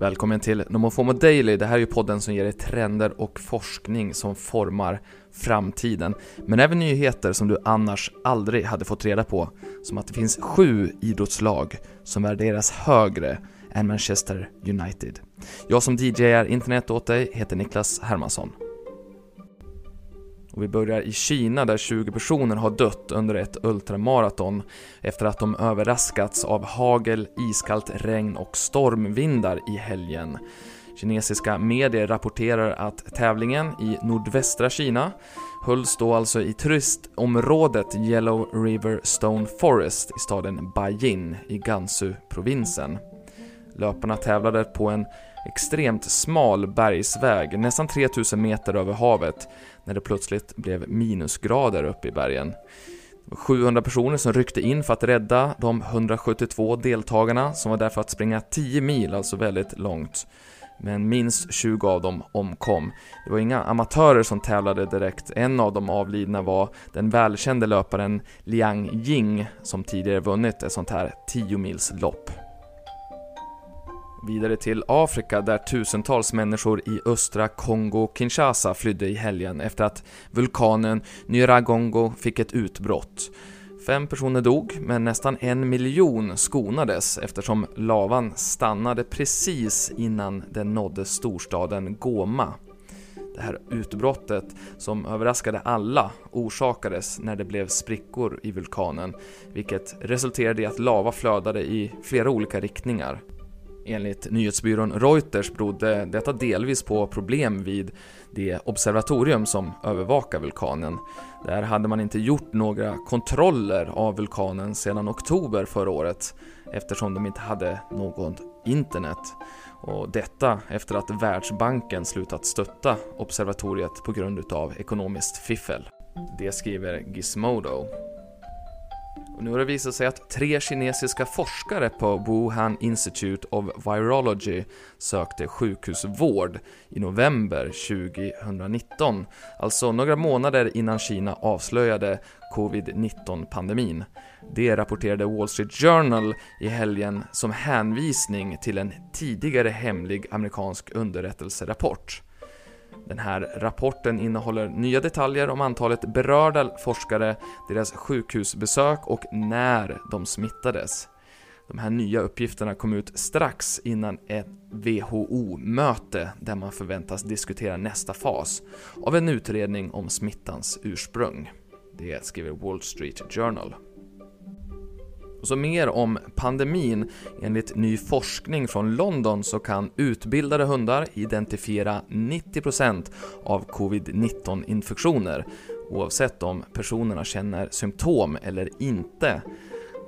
Välkommen till Nomofomo Daily. Det här är ju podden som ger dig trender och forskning som formar framtiden. Men även nyheter som du annars aldrig hade fått reda på. Som att det finns sju idrottslag som värderas högre än Manchester United. Jag som DJar internet åt dig heter Niklas Hermansson. Och vi börjar i Kina där 20 personer har dött under ett ultramaraton efter att de överraskats av hagel, iskallt regn och stormvindar i helgen. Kinesiska medier rapporterar att tävlingen i nordvästra Kina hölls då alltså i turistområdet Yellow River Stone Forest i staden Bajin i Gansu-provinsen. Löparna tävlade på en extremt smal bergsväg, nästan 3000 meter över havet, när det plötsligt blev minusgrader uppe i bergen. 700 personer som ryckte in för att rädda de 172 deltagarna som var där för att springa 10 mil, alltså väldigt långt. Men minst 20 av dem omkom. Det var inga amatörer som tävlade direkt. En av de avlidna var den välkände löparen Liang Jing, som tidigare vunnit ett sånt här 10 mils lopp. Vidare till Afrika där tusentals människor i östra Kongo-Kinshasa flydde i helgen efter att vulkanen Nyiragongo fick ett utbrott. Fem personer dog, men nästan en miljon skonades eftersom lavan stannade precis innan den nådde storstaden Goma. Det här utbrottet, som överraskade alla, orsakades när det blev sprickor i vulkanen, vilket resulterade i att lava flödade i flera olika riktningar. Enligt nyhetsbyrån Reuters berodde detta delvis på problem vid det observatorium som övervakar vulkanen. Där hade man inte gjort några kontroller av vulkanen sedan oktober förra året eftersom de inte hade något internet. Och detta efter att Världsbanken slutat stötta observatoriet på grund av ekonomiskt fiffel. Det skriver Gizmodo. Och nu har det visat sig att tre kinesiska forskare på Wuhan Institute of Virology sökte sjukhusvård i november 2019, alltså några månader innan Kina avslöjade covid-19-pandemin. Det rapporterade Wall Street Journal i helgen som hänvisning till en tidigare hemlig amerikansk underrättelserapport. Den här rapporten innehåller nya detaljer om antalet berörda forskare, deras sjukhusbesök och när de smittades. De här nya uppgifterna kom ut strax innan ett WHO-möte där man förväntas diskutera nästa fas av en utredning om smittans ursprung. Det skriver Wall Street Journal. Och så mer om pandemin. Enligt ny forskning från London så kan utbildade hundar identifiera 90% av covid-19 infektioner oavsett om personerna känner symptom eller inte.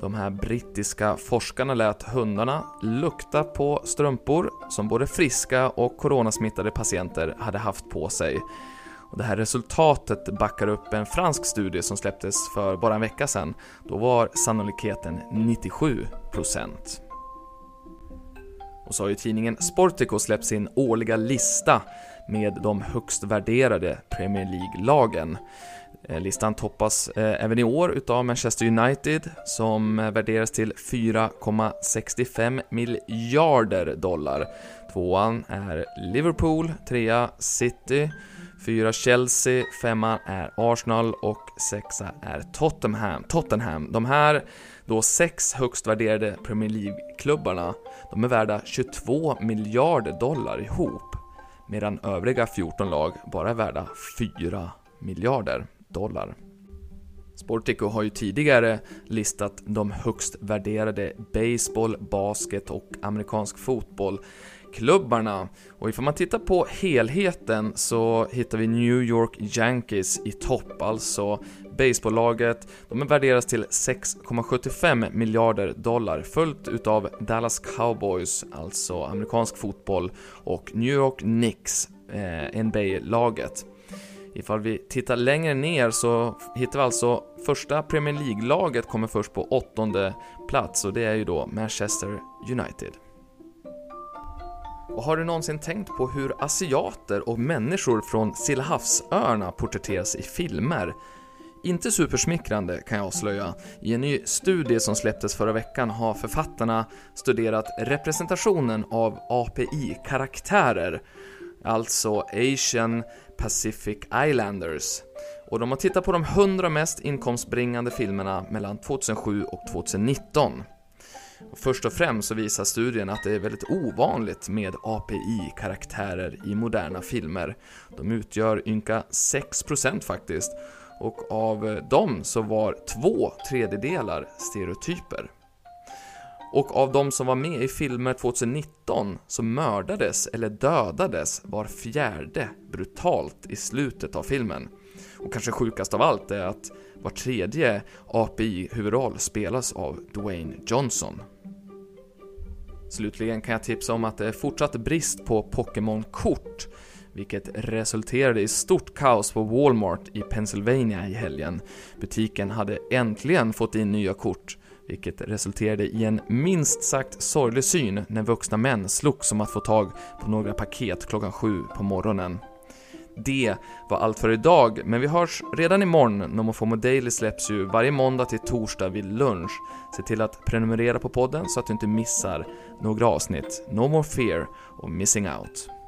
De här brittiska forskarna lät hundarna lukta på strumpor som både friska och coronasmittade patienter hade haft på sig. Och det här resultatet backar upp en fransk studie som släpptes för bara en vecka sedan. Då var sannolikheten 97%. Och så har ju tidningen Sportico släppt sin årliga lista med de högst värderade Premier League-lagen. Eh, listan toppas eh, även i år utav Manchester United som eh, värderas till 4,65 miljarder dollar. Tvåan är Liverpool, trea City, Fyra Chelsea, femma är Arsenal och sexa är Tottenham. Tottenham. De här då sex högst värderade Premier League-klubbarna, de är värda 22 miljarder dollar ihop, medan övriga 14 lag bara är värda 4 miljarder dollar. Sportico har ju tidigare listat de högst värderade baseball, basket och amerikansk fotboll klubbarna. Och ifall man tittar på helheten så hittar vi New York Yankees i topp, alltså baseballlaget. De värderas till 6,75 miljarder dollar, följt utav Dallas Cowboys, alltså amerikansk fotboll, och New York Knicks, eh, NBA-laget. Ifall vi tittar längre ner så hittar vi alltså första Premier League-laget kommer först på åttonde plats och det är ju då Manchester United. Och har du någonsin tänkt på hur asiater och människor från Stillahavsöarna porträtteras i filmer? Inte supersmickrande kan jag avslöja. I en ny studie som släpptes förra veckan har författarna studerat representationen av API-karaktärer, alltså Asian Pacific Islanders. Och de har tittat på de 100 mest inkomstbringande filmerna mellan 2007 och 2019. Först och främst så visar studien att det är väldigt ovanligt med API-karaktärer i moderna filmer. De utgör ynka 6% faktiskt, och av dem så var två tredjedelar stereotyper. Och av de som var med i filmer 2019 så mördades eller dödades var fjärde brutalt i slutet av filmen. Och kanske sjukast av allt är att var tredje API-huvudroll spelas av Dwayne Johnson. Slutligen kan jag tipsa om att det är fortsatt brist på Pokémon-kort vilket resulterade i stort kaos på Walmart i Pennsylvania i helgen. Butiken hade äntligen fått in nya kort, vilket resulterade i en minst sagt sorglig syn när vuxna män slogs om att få tag på några paket klockan sju på morgonen. Det var allt för idag, men vi hörs redan imorgon. NomoFomo Daily släpps ju varje måndag till torsdag vid lunch. Se till att prenumerera på podden så att du inte missar några avsnitt. No more fear of missing out.